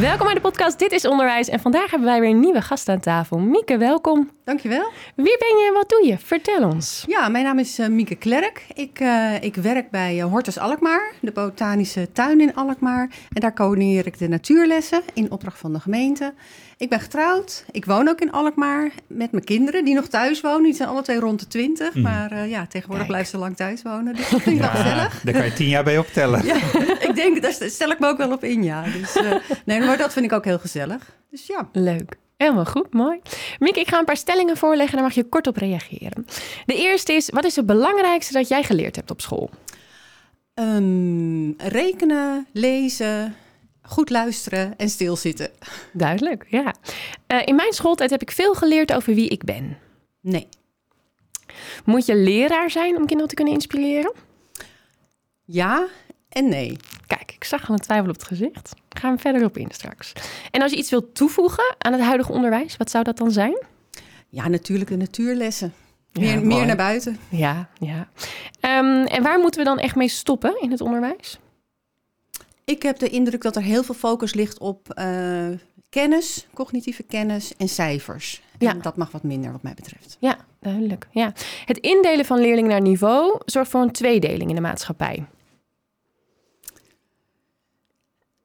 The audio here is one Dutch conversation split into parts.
Welkom bij de podcast Dit is Onderwijs. En vandaag hebben wij weer een nieuwe gast aan tafel. Mieke, welkom. Dankjewel. Wie ben je en wat doe je? Vertel ons. Ja, mijn naam is uh, Mieke Klerk. Ik, uh, ik werk bij uh, Hortus Alkmaar, de botanische tuin in Alkmaar. En daar coördineer ik de natuurlessen in opdracht van de gemeente. Ik ben getrouwd. Ik woon ook in Alkmaar met mijn kinderen die nog thuis wonen. Die zijn alle twee rond de twintig. Mm. Maar ja, tegenwoordig blijven ze lang thuis wonen. Dus dat vind ik ja, wel gezellig. Daar kan je tien jaar bij optellen. Ja, ik denk, daar stel ik me ook wel op in, ja. Dus, nee, maar dat vind ik ook heel gezellig. Dus ja. Leuk. Helemaal goed, mooi. Mieke, ik ga een paar stellingen voorleggen, daar mag je kort op reageren. De eerste is, wat is het belangrijkste dat jij geleerd hebt op school? Um, rekenen, lezen, goed luisteren en stilzitten. Duidelijk, ja. Uh, in mijn schooltijd heb ik veel geleerd over wie ik ben. Nee. Moet je leraar zijn om kinderen te kunnen inspireren? Ja en nee. Kijk, ik zag al een twijfel op het gezicht. Gaan we verder op in straks. En als je iets wilt toevoegen aan het huidige onderwijs, wat zou dat dan zijn? Ja, natuurlijk de natuurlessen. Meer, ja, meer naar buiten. Ja, ja. Um, en waar moeten we dan echt mee stoppen in het onderwijs? Ik heb de indruk dat er heel veel focus ligt op uh, kennis, cognitieve kennis en cijfers. Ja. En dat mag wat minder wat mij betreft. Ja, duidelijk. Ja. Het indelen van leerlingen naar niveau zorgt voor een tweedeling in de maatschappij.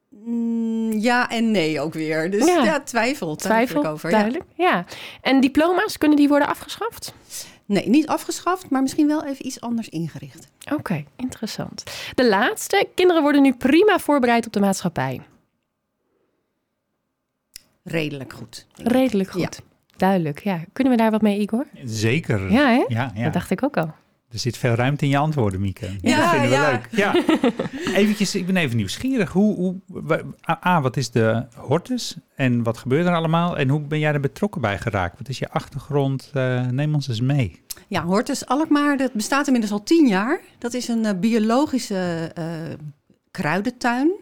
Mm, ja en nee ook weer. Dus ja, ja twijfel, twijfel, over. Duidelijk, ja. ja. En diploma's, kunnen die worden afgeschaft? Nee, niet afgeschaft, maar misschien wel even iets anders ingericht. Oké, okay, interessant. De laatste. Kinderen worden nu prima voorbereid op de maatschappij. Redelijk goed. Redelijk goed. Ja. Duidelijk, ja. Kunnen we daar wat mee, Igor? Zeker. Ja, hè? Ja, ja. Dat dacht ik ook al. Er zit veel ruimte in je antwoorden, Mieke. Ja, dat vinden we ja. leuk. Ja. Eventjes, ik ben even nieuwsgierig. Hoe, hoe, A, wat is de hortus en wat gebeurt er allemaal? En hoe ben jij er betrokken bij geraakt? Wat is je achtergrond? Uh, neem ons eens mee. Ja, Hortus Alkmaar, dat bestaat inmiddels al tien jaar. Dat is een uh, biologische uh, kruidentuin.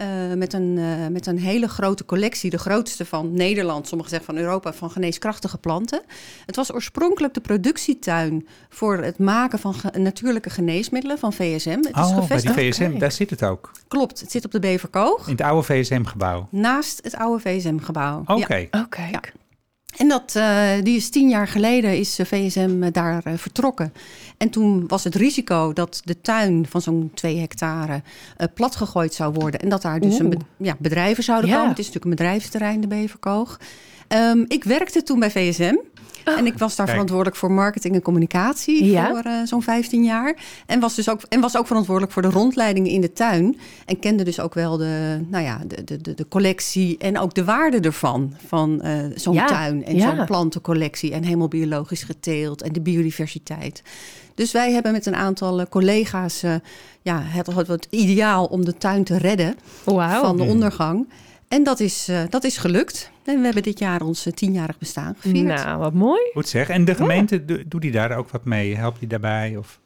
Uh, met, een, uh, met een hele grote collectie, de grootste van Nederland, sommigen zeggen van Europa, van geneeskrachtige planten. Het was oorspronkelijk de productietuin voor het maken van ge natuurlijke geneesmiddelen van VSM. Het oh, is gevestigd. bij die VSM, okay. daar zit het ook? Klopt, het zit op de Beverkoog. In het oude VSM-gebouw? Naast het oude VSM-gebouw. Oké. Okay. Ja. Okay. Ja. En dat, uh, die is tien jaar geleden is VSM daar uh, vertrokken. En toen was het risico dat de tuin van zo'n twee hectare uh, platgegooid zou worden. En dat daar dus een be ja, bedrijven zouden Ja. komen. Het is natuurlijk een bedrijventerrein, de Beverkoog. Um, ik werkte toen bij VSM. En ik was daar Kijk. verantwoordelijk voor marketing en communicatie Ja. voor uh, zo'n 15 jaar. En was, dus ook, en was ook verantwoordelijk voor de rondleidingen in de tuin. En kende dus ook wel de, nou ja, de, de, de, de collectie en ook de waarde ervan. Van uh, zo'n Ja, tuin en ja. zo'n plantencollectie. En helemaal biologisch geteeld en de biodiversiteit. Dus wij hebben met een aantal uh, collega's uh, ja, het, het, het ideaal om de tuin te redden van de ondergang. En dat is, uh, dat is gelukt. En we hebben dit jaar ons uh, tienjarig bestaan gevierd. Nou, wat mooi. Goed zeg. En de gemeente, do- doet die daar ook wat mee? Helpt die daarbij? Of?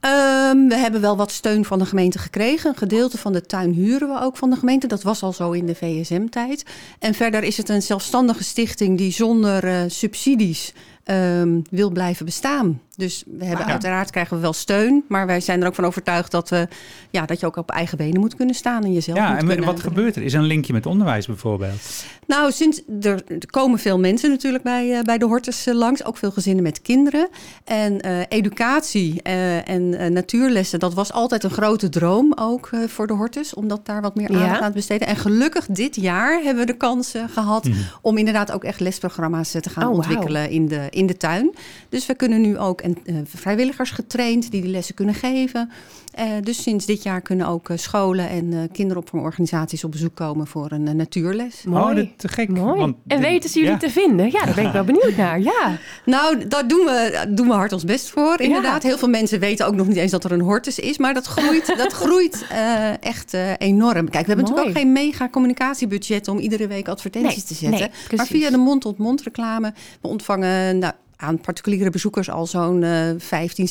Um, we hebben wel wat steun van de gemeente gekregen. Een gedeelte van de tuin huren we ook van de gemeente. Dat was al zo in de VSM-tijd. En verder is het een zelfstandige stichting die zonder uh, subsidies um, wil blijven bestaan. Dus we hebben Ah, ja. uiteraard krijgen we wel steun, maar wij zijn er ook van overtuigd dat, we, ja, dat je ook op eigen benen moet kunnen staan en jezelf Ja, moet en kunnen... wat gebeurt er? Is er een linkje met onderwijs bijvoorbeeld? Nou, sinds er, komen veel mensen natuurlijk bij, uh, bij de Hortus uh, langs, ook veel gezinnen met kinderen. En uh, educatie uh, en natuurlessen, dat was altijd een grote droom ook uh, voor de Hortus, om dat daar wat meer aandacht Ja. aan te besteden. En gelukkig dit jaar hebben we de kans uh, gehad Mhm. om inderdaad ook echt lesprogramma's uh, te gaan Oh, ontwikkelen in de, in de tuin. Dus we kunnen nu ook en, uh, vrijwilligers getraind die die lessen kunnen geven. Uh, dus sinds dit jaar kunnen ook uh, scholen en uh, kinderopvangorganisaties op bezoek komen voor een uh, natuurles. Mooi. Oh, dat te gek. Mooi. Want en weten ze jullie ja. te vinden? Ja, daar ben ik wel benieuwd naar. Ja. Nou, daar doen we, doen we hard ons best voor, inderdaad. Heel veel mensen weten ook nog niet eens dat er een hortus is. Maar dat groeit, dat groeit uh, echt uh, enorm. Kijk, we hebben Mooi. natuurlijk ook geen mega communicatiebudget... om iedere week advertenties Nee, te zetten. nee, maar via de mond-tot-mond reclame. We ontvangen nou, aan particuliere bezoekers al zo'n uh, 15,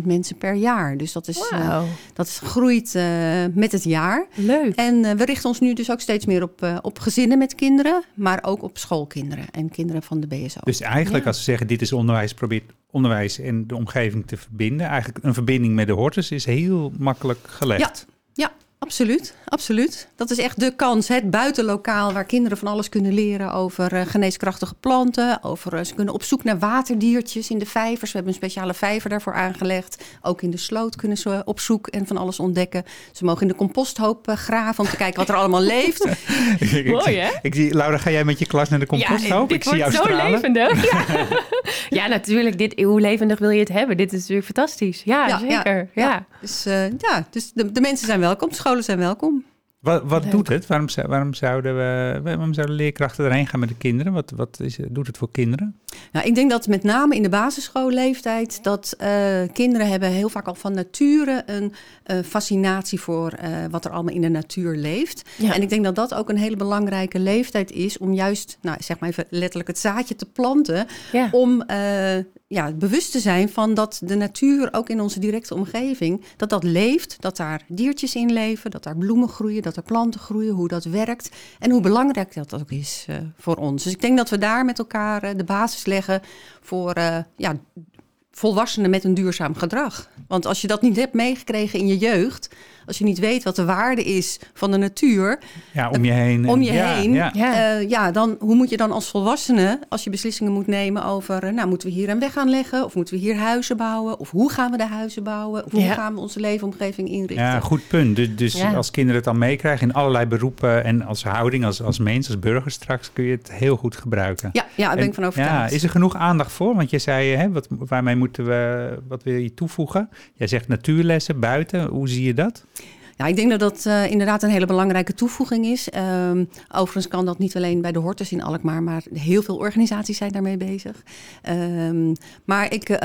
16.000 mensen per jaar. Dus dat, is, Wauw. dat groeit uh, met het jaar. Leuk. En uh, we richten ons nu dus ook steeds meer op, op gezinnen met kinderen, maar ook op schoolkinderen en kinderen van de BSO. Dus eigenlijk Ja. als we zeggen dit is onderwijs, probeert onderwijs en de omgeving te verbinden. Eigenlijk een verbinding met de hortus is heel makkelijk gelegd. Absoluut, absoluut. Dat is echt de kans. Het buitenlokaal waar kinderen van alles kunnen leren over uh, geneeskrachtige planten. Over, uh, ze kunnen op zoek naar waterdiertjes in de vijvers. We hebben een speciale vijver daarvoor aangelegd. Ook in de sloot kunnen ze op zoek en van alles ontdekken. Ze mogen in de composthoop uh, graven om te kijken wat er allemaal leeft. ik, Mooi, hè? Ik zie, Laura, ga jij met je klas naar de composthoop? dit ik zie jou wordt zo stralen. levendig. Ja. ja, natuurlijk. Dit, hoe levendig wil je het hebben? Dit is natuurlijk fantastisch. Ja, Ja, ja, zeker. Ja, ja. Dus, uh, ja, dus de, de, mensen zijn welkom, de scholen zijn welkom. Wat, wat Leuk. doet het? Waarom, waarom, zouden we, waarom zouden leerkrachten erheen gaan met de kinderen? Wat, wat is, doet het voor kinderen? Nou, ik denk dat met name in de basisschoolleeftijd... dat uh, kinderen hebben heel vaak al van nature een uh, fascinatie voor uh, wat er allemaal in de natuur leeft. Ja. En ik denk dat dat ook een hele belangrijke leeftijd is... om juist, nou, zeg maar even letterlijk het zaadje te planten... Ja. om uh, ja, bewust te zijn van dat de natuur, ook in onze directe omgeving... dat dat leeft, dat daar diertjes in leven, dat daar bloemen groeien... dat er planten groeien, hoe dat werkt... en hoe belangrijk dat ook is uh, voor ons. Dus ik denk dat we daar met elkaar uh, de basis leggen voor uh, ja, volwassenen met een duurzaam gedrag. Want als je dat niet hebt meegekregen in je jeugd, als je niet weet wat de waarde is van de natuur, Ja, om je heen. om je ja, heen, Ja. Ja. uh, ja, dan hoe moet je dan als volwassene, als je beslissingen moet nemen over, uh, nou, moeten we hier een weg aanleggen, of moeten we hier huizen bouwen, of hoe gaan we de huizen bouwen, of hoe Ja. gaan we onze leefomgeving inrichten? Ja, goed punt. Dus, dus Ja. als kinderen het dan meekrijgen in allerlei beroepen en als houding, als, als mens, als burger straks, kun je het heel goed gebruiken. Ja, ja, daar ben En- ik van Ja, overtuigd. is er genoeg aandacht voor? Want je zei, hè, wat, waarmee moeten we, wat wil je toevoegen? Jij zegt natuurlessen buiten. Hoe zie je dat? Ja, ik denk dat dat uh, inderdaad een hele belangrijke toevoeging is. Um, overigens kan dat niet alleen bij de Hortus in Alkmaar, maar heel veel organisaties zijn daarmee bezig. Um, maar ik, uh,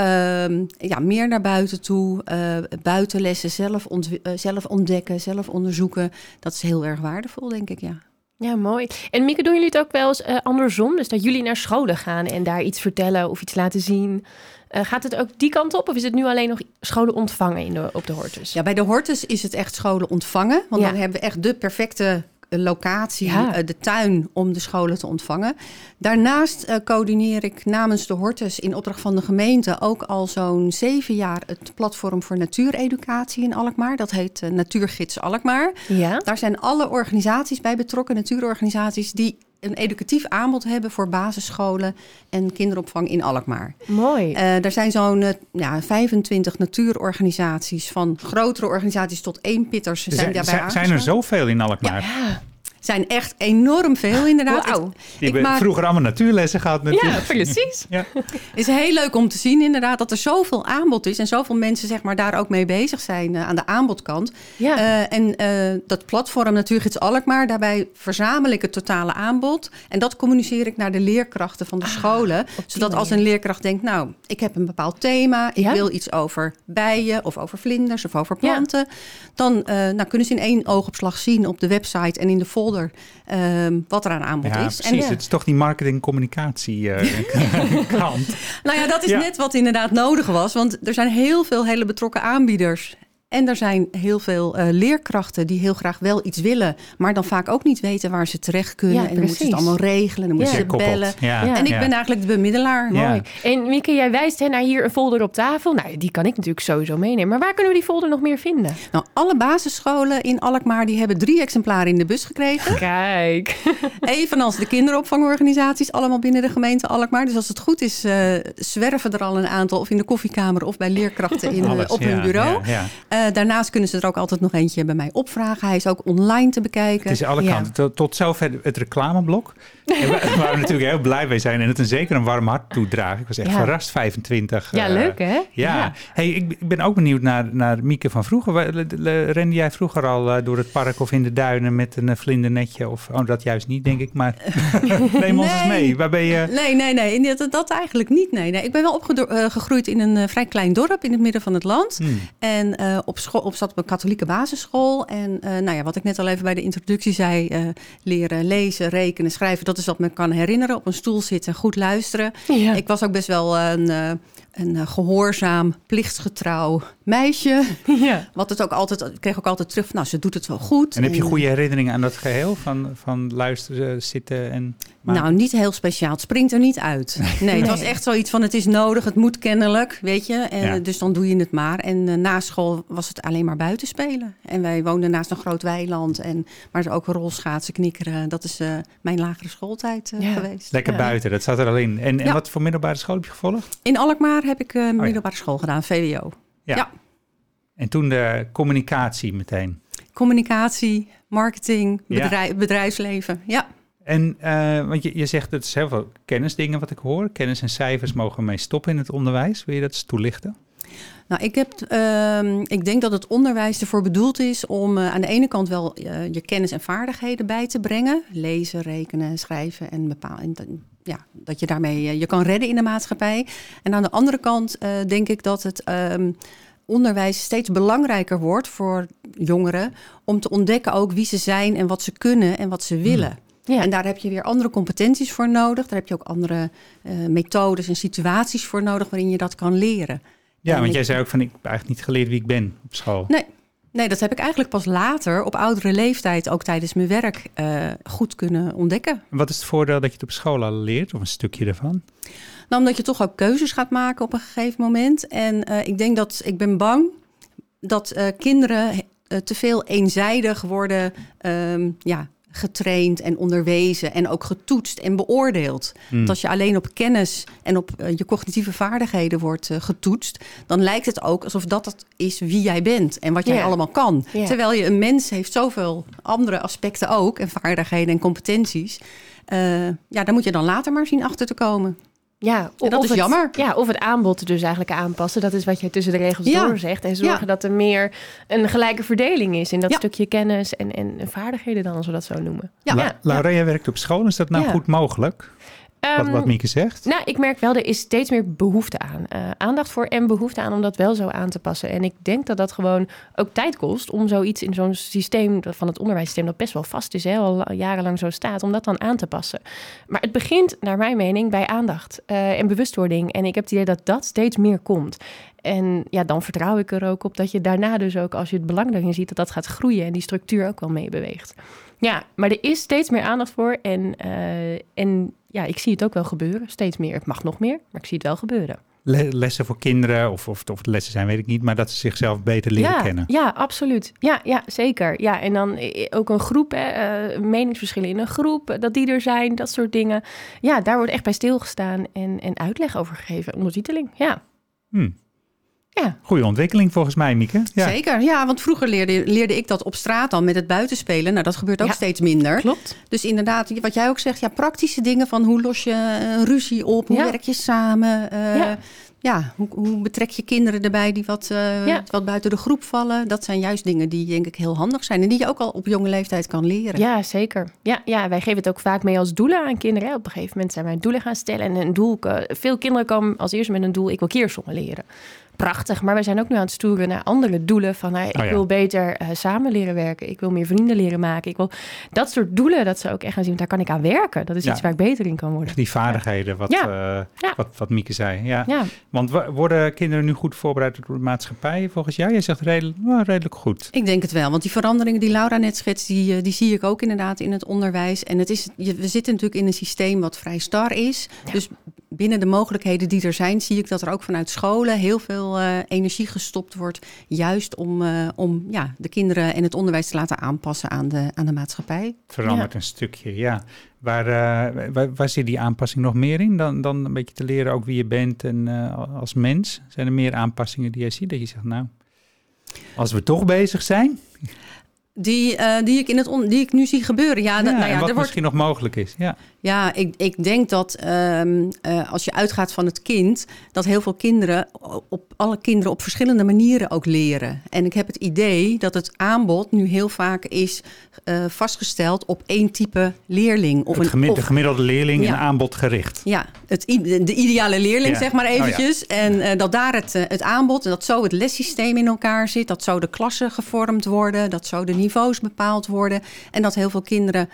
ja, meer naar buiten toe, uh, buitenlessen, zelf, zelf ontdekken, zelf onderzoeken. Dat is heel erg waardevol, denk ik, ja. Ja, mooi. En Mieke, doen jullie het ook wel eens andersom? Dus dat jullie naar scholen gaan en daar iets vertellen of iets laten zien? Uh, gaat het ook die kant op of is het nu alleen nog scholen ontvangen in de, op de Hortus? Ja, bij de Hortus is het echt scholen ontvangen. Want Ja. dan hebben we echt de perfecte eh, locatie, Ja. uh, de tuin om de scholen te ontvangen. Daarnaast uh, coördineer ik namens de Hortus in opdracht van de gemeente ook al zo'n zeven jaar het platform voor natuureducatie in Alkmaar. Dat heet uh, Natuurgids Alkmaar. Ja. Daar zijn alle organisaties bij betrokken, natuurorganisaties die een educatief aanbod hebben voor basisscholen en kinderopvang in Alkmaar. Mooi. Uh, er zijn zo'n uh, ja, 25 natuurorganisaties, van grotere organisaties tot eenpitters zijn, zijn, daarbij zijn, zijn er zoveel in Alkmaar? ja. Zijn echt enorm veel inderdaad. Ik hebben maak- vroeger allemaal natuurlessen gehad Ja, natuurlijk. precies. Ja. Het is heel leuk om te zien inderdaad dat er zoveel aanbod is en zoveel mensen zeg maar, daar ook mee bezig zijn uh, aan de aanbodkant. Ja. Uh, en uh, dat platform Natuurgids Alkmaar, daarbij verzamel ik het totale aanbod. En dat communiceer ik naar de leerkrachten van de scholen. die Zodat als een leerkracht denkt, nou, ik heb een bepaald thema. Ik Ja. wil iets over bijen of over vlinders of over planten. Dan uh, nou, kunnen ze in één oogopslag zien op de website en in de folder uh, wat er aan aanbod Ja, is. precies. En, Het is toch die marketing-communicatie eh, kant. Nou ja, dat is net wat inderdaad nodig was. Want er zijn heel veel hele betrokken aanbieders. En er zijn heel veel uh, leerkrachten die heel graag wel iets willen, maar dan vaak ook niet weten waar ze terecht kunnen. Ja, en dan moeten ze het precies. allemaal regelen, dan moeten Ja. ze bellen. En ik ja. ben eigenlijk de bemiddelaar. Ja. Mooi. En Mieke, jij wijst hè, naar hier een folder op tafel. Nou, die kan ik natuurlijk sowieso meenemen. Maar waar kunnen we die folder nog meer vinden? Nou, alle basisscholen in Alkmaar die hebben drie exemplaren in de bus gekregen. Kijk. Evenals de kinderopvangorganisaties, allemaal binnen de gemeente Alkmaar. Dus als het goed is, uh, zwerven er al een aantal of in de koffiekamer of bij leerkrachten in, uh, Alles, op ja, hun bureau. ja, ja. Uh, daarnaast kunnen ze er ook altijd nog eentje bij mij opvragen. Hij is ook online te bekijken. Het is alle Ja. kanten. Tot, tot zover het reclameblok. En waar waar we natuurlijk heel blij mee zijn en het een zeker een warm hart toedragen. Ik was echt Ja. verrast, 25. Ja, eh, leuk hè? Ja, Hey, ik, ik ben ook benieuwd naar, naar Mieke van vroeger. Rende jij vroeger al eh, door het park of in de duinen met een eh, vlindernetje? Of, oh, dat juist niet, denk ik. Maar neem ons eens mee. Waar ben je? Nee, nee, nee. Dat, dat eigenlijk niet. Nee, nee. Ik ben wel opgegroeid in een uh, vrij klein dorp in het midden van het land. Hmm. En uh, op school, op zat op een katholieke basisschool. En eh, nou ja, wat ik net al even bij de introductie zei, eh, leren lezen, rekenen, schrijven, dat is wat me kan herinneren. Op een stoel zitten en goed luisteren. Ja. Ik was ook best wel een, eh, een eh, gehoorzaam, plichtsgetrouw meisje. ja. Wat het ook altijd, ik kreeg ook altijd terug van, nou, ze doet het wel goed. En heb je goede herinneringen aan dat geheel van, van luisteren, zitten en... maken? Nou, niet heel speciaal. Het springt er niet uit. Nee, het was echt zoiets van: het is nodig, het moet kennelijk, weet je. En, Ja. Dus dan doe je het maar. En eh, na school was het alleen maar buiten spelen. En wij woonden naast een groot weiland. En, maar ook rolschaatsen, knikkeren. Dat is eh, mijn lagere schooltijd eh, Ja. geweest. Lekker Ja. buiten, dat zat er al in. En, en Ja. wat voor middelbare school heb je gevolgd? In Alkmaar heb ik ja. middelbare school gedaan, VWO. Ja. En toen de communicatie meteen. Communicatie, marketing, Ja. bedrijf, bedrijfsleven. Ja. En, eh, want je, je zegt, het is heel veel kennisdingen wat ik hoor. Kennis en cijfers mogen mee stoppen in het onderwijs. Wil je dat eens toelichten? Nou, ik, heb, ehm, ik denk dat het onderwijs ervoor bedoeld is om eh, aan de ene kant wel je kennis en vaardigheden bij te brengen. Lezen, rekenen, schrijven en bepalen. Ja, dat je daarmee eh, je kan redden in de maatschappij. En aan de andere kant eh, denk ik dat het ehm, onderwijs steeds belangrijker wordt voor jongeren. Om te ontdekken ook wie ze zijn en wat ze kunnen en wat ze willen. Ja. En daar heb je weer andere competenties voor nodig. Daar heb je ook andere eh, methodes en situaties voor nodig waarin je dat kan leren. Ja, En want ik- jij zei ook van, ik heb eigenlijk niet geleerd wie ik ben op school. Nee, nee, dat heb ik eigenlijk pas later, op oudere leeftijd, ook tijdens mijn werk, eh, goed kunnen ontdekken. En Wat is het voordeel dat je het op school al leert? Of een stukje ervan? Nou, omdat je toch ook keuzes gaat maken op een gegeven moment. En eh, ik denk dat, ik ben bang dat eh, kinderen te veel eenzijdig worden ehm, ja, getraind en onderwezen en ook getoetst en beoordeeld. Hmm. Want als je alleen op kennis en op eh, je cognitieve vaardigheden wordt eh, getoetst, dan lijkt het ook alsof dat het is wie jij bent en wat jij Ja. allemaal kan. Ja. Terwijl je een mens heeft zoveel andere aspecten ook en vaardigheden en competenties. Eh, ja, daar moet je dan later maar zien achter te komen. Ja, En dat of is het, jammer. Ja, of het aanbod dus eigenlijk aanpassen. Dat is wat je tussen de regels Ja. door zegt. En zorgen Ja. dat er meer een gelijke verdeling is in dat Ja. stukje kennis en, en vaardigheden dan, als we dat zo noemen. Ja. La- Laura, jij werkt op school. Is dat nou Ja. goed mogelijk? Wat, Ehm, wat Mieke zegt? Nou, ik merk wel, er is steeds meer behoefte aan. Eh, aandacht voor en behoefte aan om dat wel zo aan te passen. En ik denk dat dat gewoon ook tijd kost om zoiets in zo'n systeem van het onderwijssysteem, dat best wel vast is, hè, al jarenlang zo staat, om dat dan aan te passen. Maar het begint, naar mijn mening, bij aandacht eh, en bewustwording. En ik heb het idee dat dat steeds meer komt. En ja, dan vertrouw ik er ook op dat je daarna dus ook, als je het belang daarin ziet, dat dat gaat groeien en die structuur ook wel meebeweegt. Ja, maar er is steeds meer aandacht voor. En, eh, en ja, ik zie het ook wel gebeuren. Steeds meer. Het mag nog meer, maar ik zie het wel gebeuren. Le- lessen voor kinderen, of, of, of het lessen zijn, weet ik niet. Maar dat ze zichzelf beter leren ja, kennen. Ja, absoluut. Ja, ja, zeker. Ja, en dan eh, ook een groep, hè, eh, meningsverschillen in een groep, eh, dat die er zijn, dat soort dingen. Ja, daar wordt echt bij stilgestaan en, en uitleg over gegeven, ondertiteling. Ja, Hm. Ja. Goede ontwikkeling volgens mij, Mieke. Ja. Zeker, ja, want vroeger leerde, leerde ik dat op straat dan met het buitenspelen. Nou, dat gebeurt ook Ja. steeds minder. klopt. Dus inderdaad, wat jij ook zegt, ja, praktische dingen van hoe los je een ruzie op, hoe Ja. werk je samen. eh, Ja. ja. hoe, hoe betrek je kinderen erbij die wat, eh, Ja. wat buiten de groep vallen. Dat zijn juist dingen die denk ik heel handig zijn en die je ook al op jonge leeftijd kan leren. Ja, zeker. Ja, ja, wij geven het ook vaak mee als doelen aan kinderen. hè. Op een gegeven moment zijn wij doelen gaan stellen. En een doel, eh, veel kinderen komen als eerste met een doel, ik wil keersommen leren. Prachtig, maar wij zijn ook nu aan het stoeren naar andere doelen. Van nou, ik Oh ja. wil beter eh, samen leren werken. Ik wil meer vrienden leren maken. Ik wil dat soort doelen, dat ze ook echt gaan zien. Daar kan ik aan werken. Dat is Ja. iets waar ik beter in kan worden. Die vaardigheden, wat, Ja. eh, Ja. wat, wat Mieke zei. Ja. Ja, Want wa- worden kinderen nu goed voorbereid door de maatschappij volgens jou? Jij zegt redelijk, nou, redelijk goed. Ik denk het wel, want die veranderingen die Laura net schetst, die, eh, die zie ik ook inderdaad in het onderwijs. En het is, we zitten natuurlijk in een systeem wat vrij star is. Ja. Dus binnen de mogelijkheden die er zijn, zie ik dat er ook vanuit scholen heel veel eh, energie gestopt wordt. Juist om, eh, om ja, de kinderen en het onderwijs te laten aanpassen aan de, aan de maatschappij. Verandert een stukje, ja. Waar, eh, waar, waar zit die aanpassing nog meer in? Dan, dan een beetje te leren ook wie je bent en eh, als mens. Zijn er meer aanpassingen die jij ziet? Dat je zegt, nou, als we toch bezig zijn. Die, eh, die, ik in het on- die ik nu zie gebeuren. Ja, nou en ja, wat er wordt misschien nog mogelijk is. Ja. Ja, ik, ik denk dat ehm, eh, als je uitgaat van het kind, dat heel veel kinderen op alle kinderen op verschillende manieren ook leren. En ik heb het idee dat het aanbod nu heel vaak is eh, vastgesteld op één type leerling. Of een, de gemiddelde leerling ja. en aanbod gericht. Ja, het, de ideale leerling, zeg maar oh eventjes. En uh, dat daar het, het aanbod, en dat zo het lessysteem in elkaar zit, dat zo de klassen gevormd worden, dat zo de niveaus bepaald worden. En dat heel veel kinderen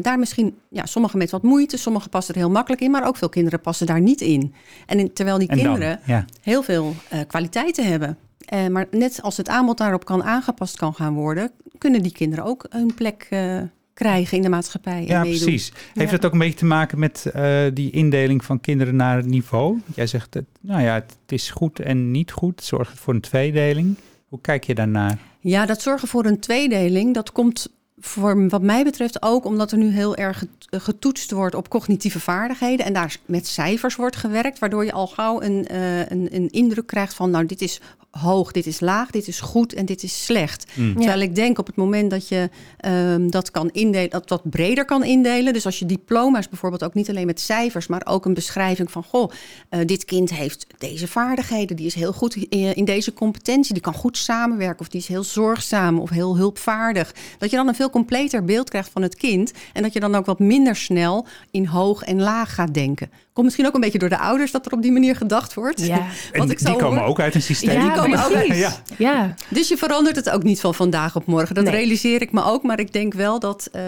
daar misschien, ja, sommigen met wat moeite. Sommigen passen er heel makkelijk in, maar ook veel kinderen passen daar niet in. En terwijl die kinderen heel veel uh, kwaliteiten hebben. Uh, maar net als het aanbod daarop kan aangepast kan gaan worden, kunnen die kinderen ook een plek uh, krijgen in de maatschappij. Ja, precies. Heeft het ook een beetje te maken met die indeling van kinderen naar het niveau? Jij zegt, het, nou ja, het is goed en niet goed. Zorgt het voor een tweedeling? Hoe kijk je daarnaar? Ja, dat zorgen voor een tweedeling, dat komt voor wat mij betreft ook omdat er nu heel erg getoetst wordt op cognitieve vaardigheden en daar met cijfers wordt gewerkt, waardoor je al gauw een, uh, een, een indruk krijgt van, nou, dit is hoog, dit is laag, dit is goed en dit is slecht. Mm. Terwijl ik denk op het moment dat je um, dat kan indelen, dat wat breder kan indelen. Dus als je diploma's bijvoorbeeld ook niet alleen met cijfers, maar ook een beschrijving van goh, uh, dit kind heeft deze vaardigheden, die is heel goed in, in, deze competentie, die kan goed samenwerken of die is heel zorgzaam of heel hulpvaardig. Dat je dan een veel completer beeld krijgt van het kind en dat je dan ook wat minder snel in hoog en laag gaat denken. Komt misschien ook een beetje door de ouders dat er op die manier gedacht wordt. Ja. Want ik die komen ook uit een systeem. Ja, die komen ook uit. Ja. ja. Dus je verandert het ook niet van vandaag op morgen. Dat realiseer ik me ook. Maar ik denk wel dat, uh,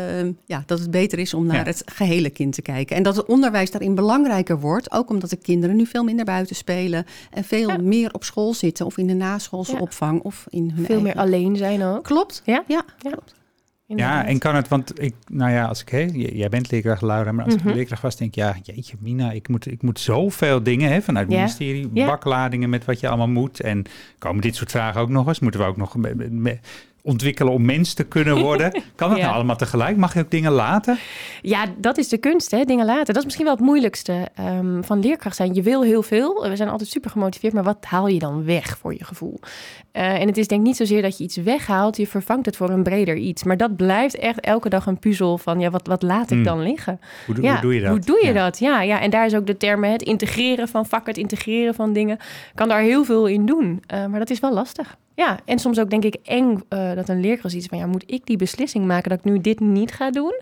ja, dat het beter is om naar het gehele kind te kijken. En dat het onderwijs daarin belangrijker wordt. Ook omdat de kinderen nu veel minder buiten spelen. En veel meer op school zitten. Of in de naschoolse opvang. Of in hun Veel meer alleen zijn ook. Klopt. Ja, ja. klopt. Ja, en kan het, want ik, nou ja, als ik, hè, jij bent leerkracht Laura, maar als ik mhm. leerkracht was, denk ik, ja, jeetje Mina, ik moet, ik moet zoveel dingen hè, vanuit het ministerie, bakladingen met wat je allemaal moet. En komen dit soort vragen ook nog eens? Moeten we ook nog ontwikkelen om mens te kunnen worden. Kan dat nou allemaal tegelijk? Mag je ook dingen laten? Ja, dat is de kunst, hè? dingen laten. Dat is misschien wel het moeilijkste um, van leerkracht zijn. Je wil heel veel. We zijn altijd super gemotiveerd, maar wat haal je dan weg voor je gevoel? Uh, en het is denk ik niet zozeer dat je iets weghaalt, je vervangt het voor een breder iets. Maar dat blijft echt elke dag een puzzel van, ja, wat, wat laat ik hmm. dan liggen? Hoe, ja, hoe, doe je dat? Hoe doe je dat? Ja, ja, en daar is ook de term, het integreren van vakken, het integreren van dingen. Kan daar heel veel in doen, uh, maar dat is wel lastig. Ja, en soms ook denk ik eng uh, dat een leerkracht iets van... ja, moet ik die beslissing maken dat ik nu dit niet ga doen?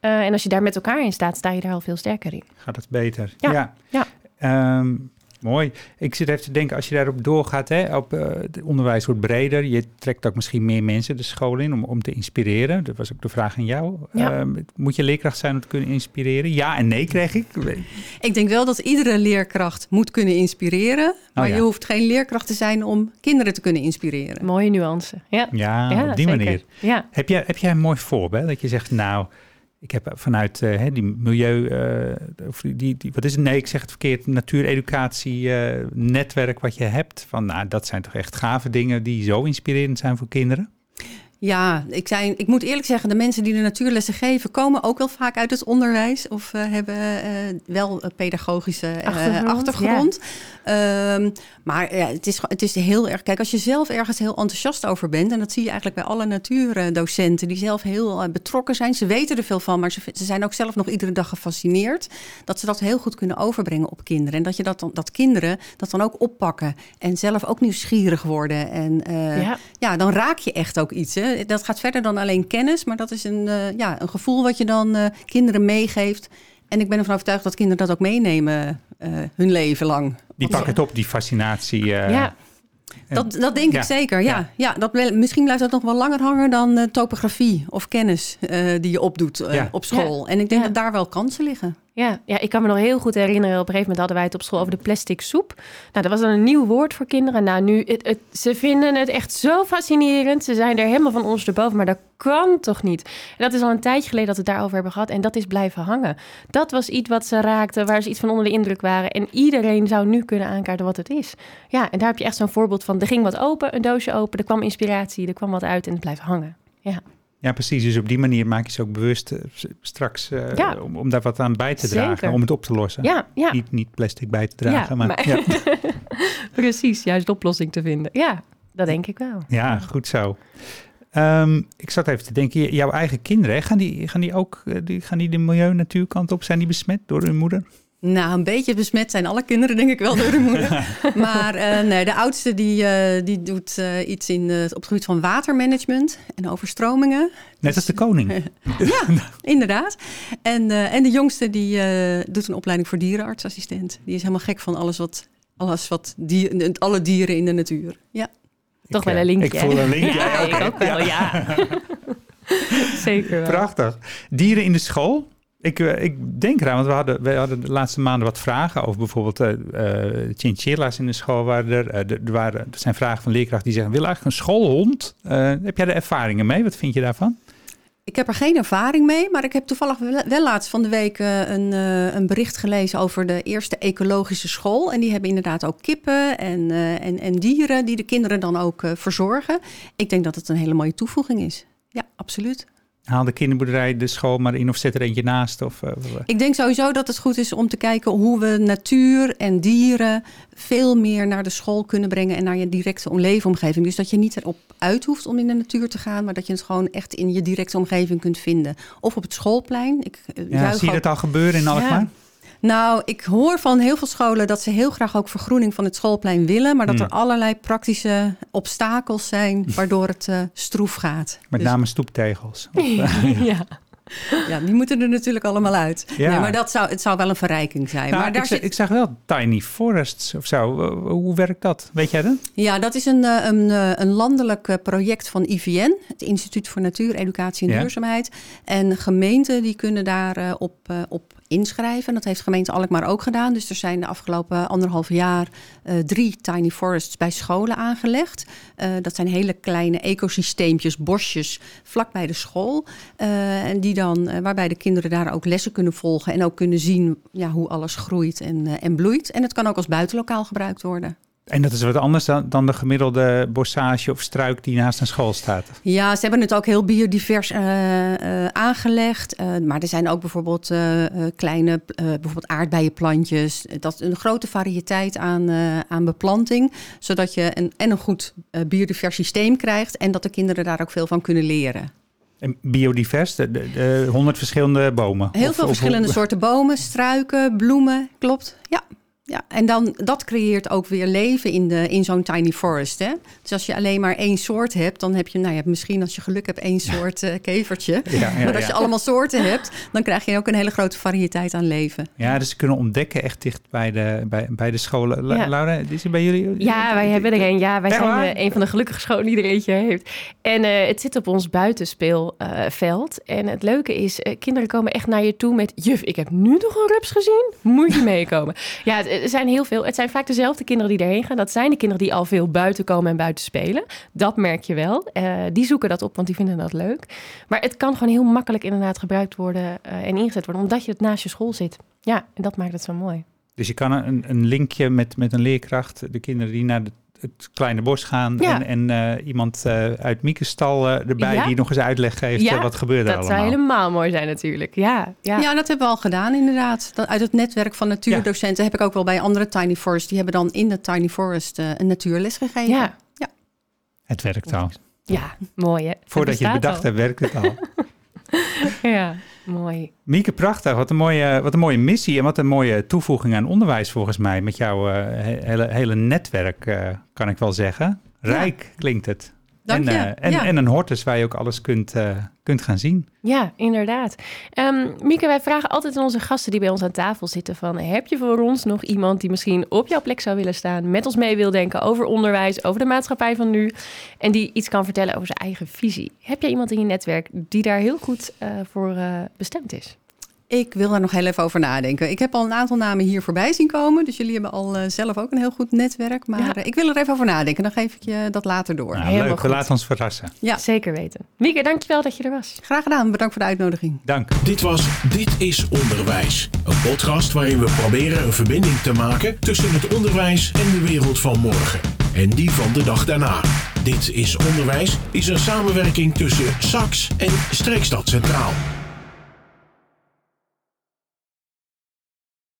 Uh, en als je daar met elkaar in staat, sta je daar al veel sterker in. Gaat het beter? Ja. ja. Um, Mooi. Ik zit even te denken, als je daarop doorgaat, hè, op, uh, het onderwijs wordt breder. Je trekt ook misschien meer mensen de school in om, om te inspireren. Dat was ook de vraag aan jou. Ja. Uh, moet je leerkracht zijn om te kunnen inspireren? Ja en nee kreeg ik. Ik denk wel dat iedere leerkracht moet kunnen inspireren. Maar oh, ja. je hoeft geen leerkracht te zijn om kinderen te kunnen inspireren. Mooie nuance. Ja, ja, op die manier. Ja. Heb, jij, heb jij een mooi voorbeeld dat je zegt, nou ik heb vanuit uh, die milieu, uh, of die, die, wat is het? Nee, ik zeg het verkeerd. Natuureducatie uh, netwerk wat je hebt. Van, nou, dat zijn toch echt gave dingen die zo inspirerend zijn voor kinderen? Ja, ik, zei, ik moet eerlijk zeggen, de mensen die de natuurlessen geven, komen ook wel vaak uit het onderwijs of uh, hebben uh, wel een pedagogische uh, achtergrond. achtergrond. Ja. Um, maar ja, het, is, het is heel erg. Kijk, als je zelf ergens heel enthousiast over bent, en dat zie je eigenlijk bij alle natuurdocenten die zelf heel betrokken zijn, ze weten er veel van, maar ze, ze, zijn ook zelf nog iedere dag gefascineerd, dat ze dat heel goed kunnen overbrengen op kinderen. En dat, je dat, dan, dat kinderen dat dan ook oppakken en zelf ook nieuwsgierig worden. En ja. ja, dan raak je echt ook iets. Hè? Dat gaat verder dan alleen kennis, maar dat is een, uh, ja, een gevoel wat je dan uh, kinderen meegeeft. En ik ben ervan overtuigd dat kinderen dat ook meenemen uh, hun leven lang. Die pakken het op, die fascinatie. ja. Dat, dat denk ik zeker, ja. ja. dat, misschien blijft dat nog wel langer hangen dan topografie of kennis die je opdoet op school. En ik denk dat daar wel kansen liggen. Ja, ja, ik kan me nog heel goed herinneren. Op een gegeven moment hadden wij het op school over de plastic soep. Nou, dat was dan een nieuw woord voor kinderen. Nou, nu, het, ze vinden het echt zo fascinerend. Ze zijn er helemaal van ons erboven, maar dat kan toch niet? En dat is al een tijdje geleden dat we het daarover hebben gehad. En dat is blijven hangen. Dat was iets wat ze raakten, waar ze iets van onder de indruk waren. En iedereen zou nu kunnen aankaarten wat het is. Ja, en daar heb je echt zo'n voorbeeld van. Er ging wat open, een doosje open, er kwam inspiratie, er kwam wat uit en het blijft hangen. Ja. Ja, precies. Dus op die manier maak je ze ook bewust uh, straks uh, om, om, daar wat aan bij te Zeker. dragen, om het op te lossen. Ja, ja. Niet, niet plastic bij te dragen, maar... maar ja. precies, juist de oplossing te vinden. Ja, dat denk ik wel. Ja, goed zo. Ehm, ik zat even te denken, jouw eigen kinderen, gaan, die, gaan die ook eh, die, gaan die de milieu-natuurkant op? Zijn die besmet door hun moeder? Nou, een beetje besmet zijn alle kinderen, denk ik wel, door de moeder. maar eh, nee, de oudste die, eh, die doet eh, iets in, eh, op het gebied van watermanagement en overstromingen. Net als de koning. Inderdaad. En, eh, en de jongste die eh, doet een opleiding voor dierenartsassistent. Die is helemaal gek van alles wat, alles wat dier, alle dieren in de natuur. Ja. Toch Ik, wel een linkje. Ik voel een linkje. Ja, ik ook wel, ja. Zeker wel. Prachtig. Dieren in de school. Ik, eh, ik denk eraan, want we hadden, we hadden de laatste maanden wat vragen over bijvoorbeeld eh, chinchilla's in de school. Er, er, waren, er zijn vragen van leerkrachten die zeggen, wil eigenlijk een schoolhond? Heb jij er ervaringen mee? Wat vind je daarvan? Ik heb er geen ervaring mee, maar ik heb toevallig wel, laatst van de week een, een bericht gelezen over de eerste ecologische school. En die hebben inderdaad ook kippen en, en, en dieren die de kinderen dan ook verzorgen. Ik denk dat het een hele mooie toevoeging is. Ja, absoluut. Haal de kinderboerderij de school maar in of zet er eentje naast? Of, eh, Ik denk sowieso dat het goed is om te kijken hoe we natuur en dieren veel meer naar de school kunnen brengen en naar je directe leefomgeving. Dus dat je niet erop uit hoeft om in de natuur te gaan, maar dat je het gewoon echt in je directe omgeving kunt vinden. Of op het schoolplein. Ik eh, ja, zie je dat al gebeuren in Alkmaar? Ja. Nou, ik hoor van heel veel scholen dat ze heel graag ook vergroening van het schoolplein willen, maar dat Hmm. er allerlei praktische obstakels zijn waardoor het eh, stroef gaat. Met Dus- name stoeptegels. Of, ja. Ja, die moeten er natuurlijk allemaal uit. Ja. Nee, maar dat zou, het zou wel een verrijking zijn. Nou, maar daar ik, zit, ik zag wel tiny forests of zo. Hoe werkt dat? Weet jij dat? ja, dat is een, eh, een, eh, een landelijk project van IVN, het Instituut voor Natuur, Educatie en Ja. Duurzaamheid. En gemeenten die kunnen daar op, op inschrijven. Dat heeft gemeente Alkmaar ook gedaan. Dus er zijn de afgelopen anderhalf jaar eh, drie tiny forests bij scholen aangelegd. Eh, dat zijn hele kleine ecosysteempjes, bosjes vlak bij de school. Eh, en die dan, waarbij de kinderen daar ook lessen kunnen volgen en ook kunnen zien ja, hoe alles groeit en, en bloeit. En het kan ook als buitenlokaal gebruikt worden. En dat is wat anders dan, dan de gemiddelde bossage of struik die naast een school staat. Ja, ze hebben het ook heel biodivers eh, eh, aangelegd. Eh, maar er zijn ook bijvoorbeeld kleine bijvoorbeeld aardbeienplantjes. Dat is een grote variëteit aan, aan beplanting. Zodat je een, en een goed biodivers systeem krijgt. En dat de kinderen daar ook veel van kunnen leren. En biodivers, de, de, de 100 verschillende bomen. Heel Of- veel of- verschillende soorten bomen, struiken, bloemen. Klopt, ja. Ja, en dan, dat creëert ook weer leven in, de, in zo'n tiny forest. Hè? Dus als je alleen maar één soort hebt, dan heb je, nou ja, misschien als je geluk hebt, één soort eh, kevertje. Ja, ja, maar als ja. je allemaal soorten hebt, dan krijg je ook een hele grote variëteit aan leven. Ja, dus ze kunnen ontdekken echt dicht bij de, bij, bij de scholen. La- Ja. Laura, is het bij jullie? Ja, wij hebben er een. Ja, wij zijn eh, een van de gelukkige scholen die er eentje heeft. En eh, het zit op ons buitenspeelveld. en het leuke is, eh, kinderen komen echt naar je toe met... Juf, ik heb nu toch een rups gezien? Moet je meekomen? ja, het, er zijn heel veel. Het zijn vaak dezelfde kinderen die erheen gaan. Dat zijn de kinderen die al veel buiten komen en buiten spelen. Dat merk je wel. Eh, die zoeken dat op, want die vinden dat leuk. Maar het kan gewoon heel makkelijk inderdaad gebruikt worden eh, en ingezet worden. Omdat je het naast je school zit. Ja, en dat maakt het zo mooi. Dus je kan een, een linkje met, met een leerkracht, de kinderen die naar de, het kleine bos gaan Ja. en, en eh, iemand eh, uit Miekes stal eh, erbij Ja. die nog eens uitleg geeft Ja, wat gebeurt er Dat allemaal. zou helemaal mooi zijn natuurlijk. Ja, ja. Ja. dat hebben we al gedaan inderdaad. Dat, uit het netwerk van natuurdocenten heb ik ook wel bij andere tiny forests. Die hebben dan in de tiny forest eh, een natuurles gegeven. Ja. Het werkt al. Ja, mooi hè. Voordat je het bedacht hebt, werkt het al. al. Ja, mooi. Mieke, prachtig. Wat een, mooie, wat een mooie missie en wat een mooie toevoeging aan onderwijs volgens mij. Met jouw eh, he- hele, hele netwerk, eh, kan ik wel zeggen. Rijk klinkt het. Dank en, je. eh, en, Ja. en een hortus waar je ook alles kunt, eh, kunt gaan zien. Ja, inderdaad. Ehm Mieke, wij vragen altijd aan onze gasten die bij ons aan tafel zitten van... heb je voor ons nog iemand die misschien op jouw plek zou willen staan... met ons mee wil denken over onderwijs, over de maatschappij van nu... en die iets kan vertellen over zijn eigen visie? Heb jij iemand in je netwerk die daar heel goed eh, voor bestemd is? Ik wil daar nog heel even over nadenken. Ik heb al een aantal namen hier voorbij zien komen. Dus jullie hebben al eh, zelf ook een heel goed netwerk. Maar Ja. eh, ik wil er even over nadenken. Dan geef ik je dat later door. Nou, leuk, we goed. laten ons verrassen. Ja. Zeker weten. Mieke, dankjewel dat je er was. Graag gedaan. Bedankt voor de uitnodiging. Dank. Dit was Dit is Onderwijs. Een podcast waarin we proberen een verbinding te maken tussen het onderwijs en de wereld van morgen. En die van de dag daarna. Dit is Onderwijs is een samenwerking tussen SAX en Streekstad Centraal.